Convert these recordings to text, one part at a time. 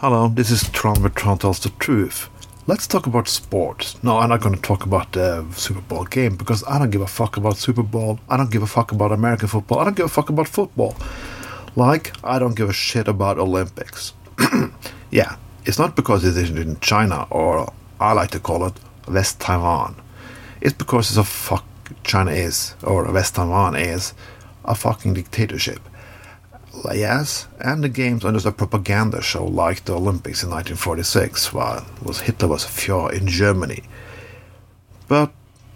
Hello, this is Tron where Tron tells the truth. Let's talk about sports. No, I'm not going to talk about the Super Bowl game because I don't give a fuck about Super Bowl. I don't give a fuck about American football. I don't give a fuck about football. Like, I don't give a shit about Olympics. yeah, it's not because it isn't in China or I like to call it West Taiwan. It's because it's a fuck China is or West Taiwan is a fucking dictatorship. Yes, and the games under a propaganda show like the Olympics in 1946, while was Hitler was a Führer in Germany. But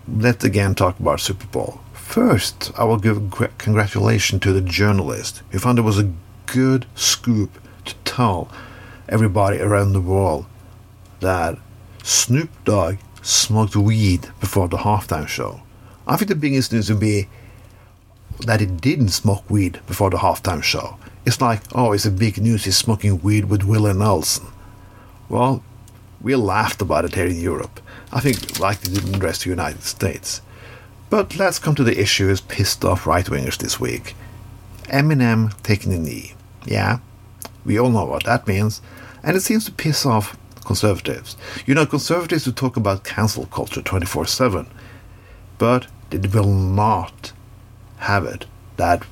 let's again talk about Super Bowl. First, I will give congratulations to the journalist who found it was a good scoop to tell everybody around the world that Snoop Dogg smoked weed before the halftime show. I think the biggest news would be that he didn't smoke weed before the halftime show. It's like, oh, it's a big news he's smoking weed with Willie Nelson. Well, we laughed about it here in Europe. I think like they did in the rest of the United States. But let's come to the issue as pissed off right wingers this week. Eminem taking a knee. Yeah, we all know what that means. And it seems to piss off conservatives. You know, conservatives who talk about cancel culture 24 7. But they will not have it that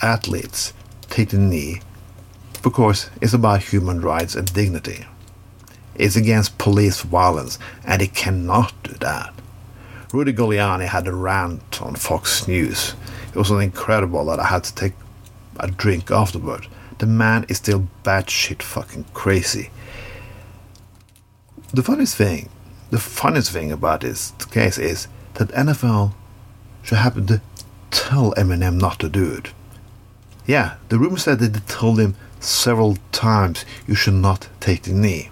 athletes take the knee because it's about human rights and dignity. It's against police violence, and it cannot do that. Rudy Giuliani had a rant on Fox News. It was incredible that I had to take a drink afterward. The man is still batshit fucking crazy. The funniest thing, the funniest thing about this case is that NFL should have to tell Eminem not to do it. Yeah, the rumor said that they told him several times you should not take the knee.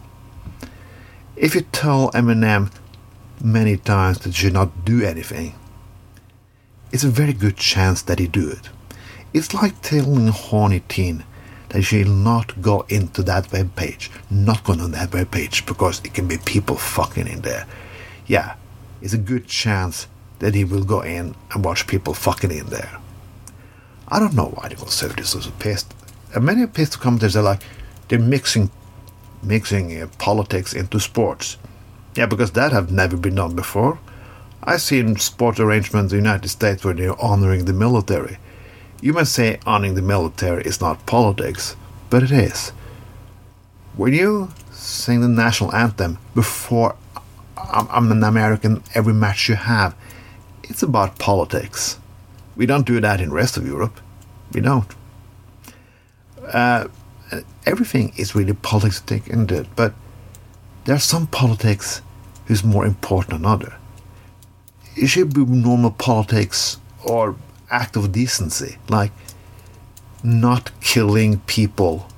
If you tell Eminem many times that you should not do anything, it's a very good chance that he do it. It's like telling a horny teen that she will not go into that web page, not go on that web page because it can be people fucking in there. Yeah, it's a good chance that he will go in and watch people fucking in there. I don't know why the conservatives are so pissed. And many pissed commentators are like, they're mixing, mixing uh, politics into sports. Yeah, because that have never been done before. I've seen sport arrangements in the United States where they're honoring the military. You may say honoring the military is not politics, but it is. When you sing the national anthem before I'm an American every match you have, it's about politics. We don't do that in the rest of Europe. We don't. Uh, everything is really politics into it, but there are some politics who's more important than other. It should be normal politics or act of decency, like not killing people.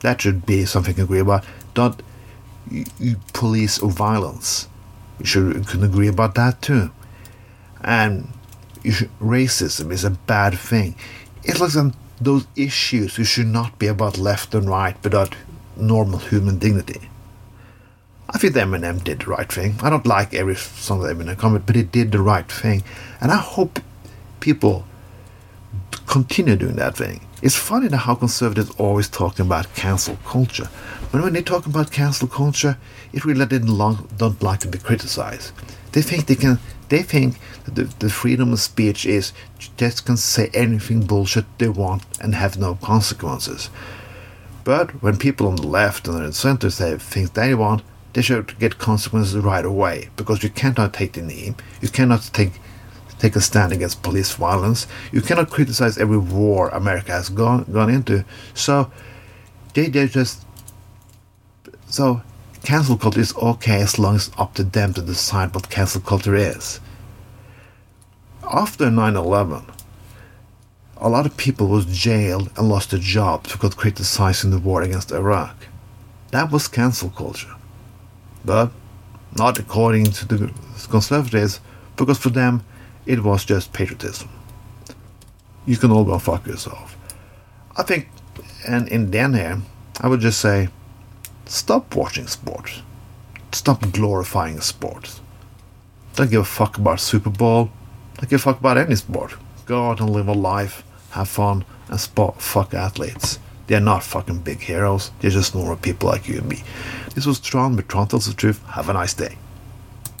That should be something to agree about. Not police or violence. We should can agree about that too and racism is a bad thing. It like those issues who should not be about left and right, but about normal human dignity. I think Eminem did the right thing. I don't like every song that Eminem comment, but he did the right thing, and I hope people continue doing that thing. It's funny how conservatives always talking about cancel culture, but when they talk about cancel culture, it really they don't like to be criticized. They think they can they think that the, the freedom of speech is just can say anything bullshit they want and have no consequences. But when people on the left and the center say things they want, they should get consequences right away because you cannot take the knee, you cannot take take a stand against police violence, you cannot criticize every war America has gone gone into. So they they just so cancel culture is okay as long as it's up to them to decide what cancel culture is. After 9-11, a lot of people was jailed and lost their jobs because criticizing the war against Iraq. That was cancel culture. But not according to the conservatives, because for them it was just patriotism. You can all go fuck yourself. I think, and in the here, I would just say, Stop watching sports. Stop glorifying sports. Don't give a fuck about Super Bowl. Don't give a fuck about any sport. Go out and live a life, have fun, and spot fuck athletes. They're not fucking big heroes. They're just normal people like you and me. This was Tron with Tron Tells the Truth. Have a nice day.